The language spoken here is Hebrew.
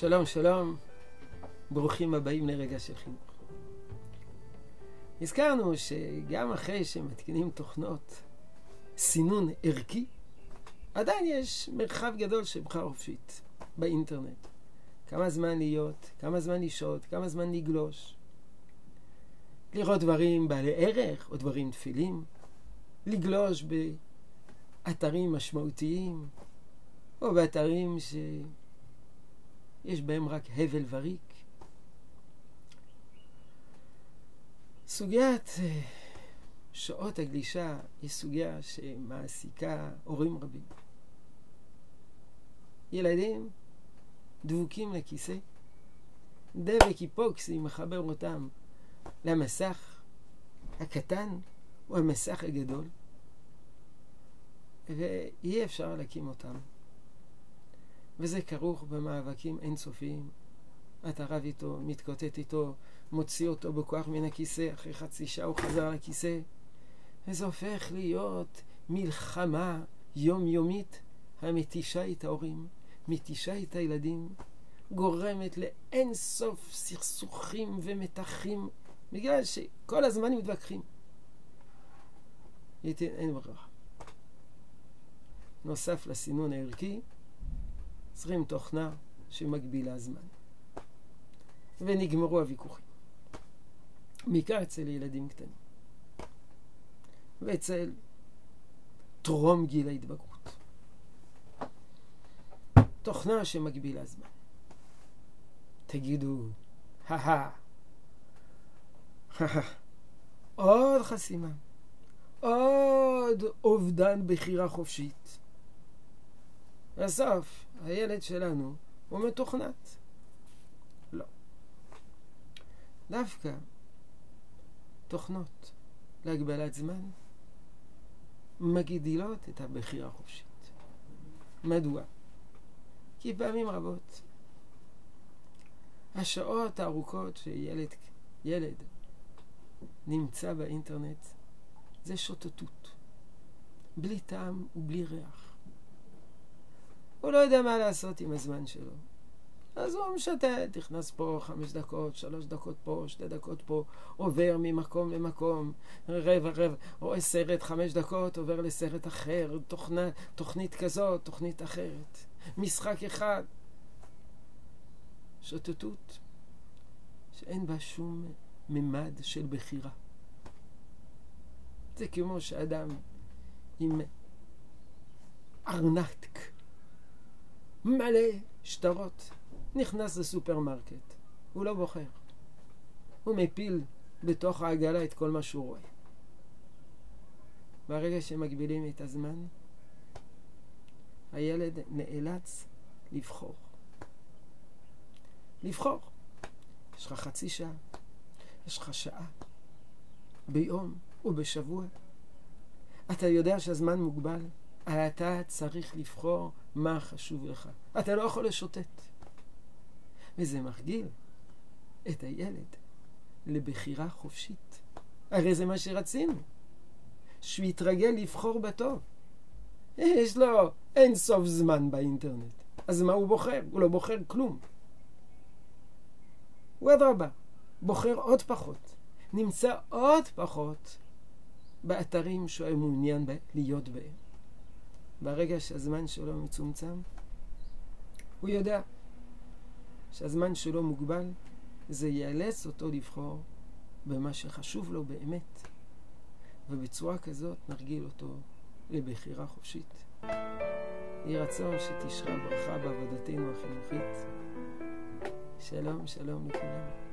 שלום, שלום, ברוכים הבאים לרגע של חינוך. הזכרנו שגם אחרי שמתקינים תוכנות סינון ערכי, עדיין יש מרחב גדול של בחירה חופשית באינטרנט. כמה זמן להיות, כמה זמן לשהות, כמה זמן לגלוש. לראות דברים בעלי ערך או דברים תפילים, לגלוש באתרים משמעותיים או באתרים שיש בהם רק הבל וריק. סוגיית אה, שעות הגלישה היא סוגיה שמעסיקה הורים רבים. ילדים דבוקים לכיסא, דבק היפוקסי מחבר אותם למסך הקטן או המסך הגדול, ואי אפשר להקים אותם. וזה כרוך במאבקים אינסופיים. אתה רב איתו, מתקוטט איתו, מוציא אותו בכוח מן הכיסא, אחרי חצי שעה הוא חזר לכיסא. וזה הופך להיות מלחמה יומיומית המתישה את ההורים, מתישה את הילדים, גורמת לאין סוף סכסוכים ומתחים, בגלל שכל הזמן מתווכחים. אין ברירה. נוסף לסינון הערכי, צריכים תוכנה שמגבילה זמן. ונגמרו הוויכוחים. בעיקר אצל ילדים קטנים. ואצל טרום גיל ההתבגרות. תוכנה שמגבילה זמן. תגידו, הא עוד חסימה, עוד אובדן בחירה חופשית. בסוף, הילד שלנו הוא מתוכנת. לא. דווקא תוכנות להגבלת זמן מגדילות את הבחירה החופשית. מדוע? כי פעמים רבות השעות הארוכות שילד ילד נמצא באינטרנט זה שוטטות, בלי טעם ובלי ריח. הוא לא יודע מה לעשות עם הזמן שלו. אז הוא משתת, נכנס פה חמש דקות, שלוש דקות פה, שתי דקות פה, עובר ממקום למקום, רבע רבע, רואה סרט חמש דקות, עובר לסרט אחר, תוכנה, תוכנית כזאת, תוכנית אחרת, משחק אחד. שוטטות שאין בה שום ממד של בחירה. זה כמו שאדם עם ארנק מלא שטרות נכנס לסופרמרקט, הוא לא בוחר. הוא מפיל בתוך העגלה את כל מה שהוא רואה. ברגע שמגבילים את הזמן, הילד נאלץ לבחור. לבחור. יש לך חצי שעה, יש לך שעה, ביום ובשבוע. אתה יודע שהזמן מוגבל, אתה צריך לבחור מה חשוב לך. אתה לא יכול לשוטט. וזה מרגיל את הילד לבחירה חופשית. הרי זה מה שרצינו, שהוא יתרגל לבחור בטוב. יש לו אין סוף זמן באינטרנט, אז מה הוא בוחר? הוא לא בוחר כלום. הוא אדרבה, בוחר עוד פחות, נמצא עוד פחות באתרים שהוא מעוניין להיות בהם. ברגע שהזמן שלו מצומצם, הוא יודע שהזמן שלו מוגבל, זה יאלץ אותו לבחור במה שחשוב לו באמת, ובצורה כזאת נרגיל אותו לבחירה חופשית. יהי רצון שתשרה ברכה בעבודתנו החינוכית. שלום, שלום לכולם.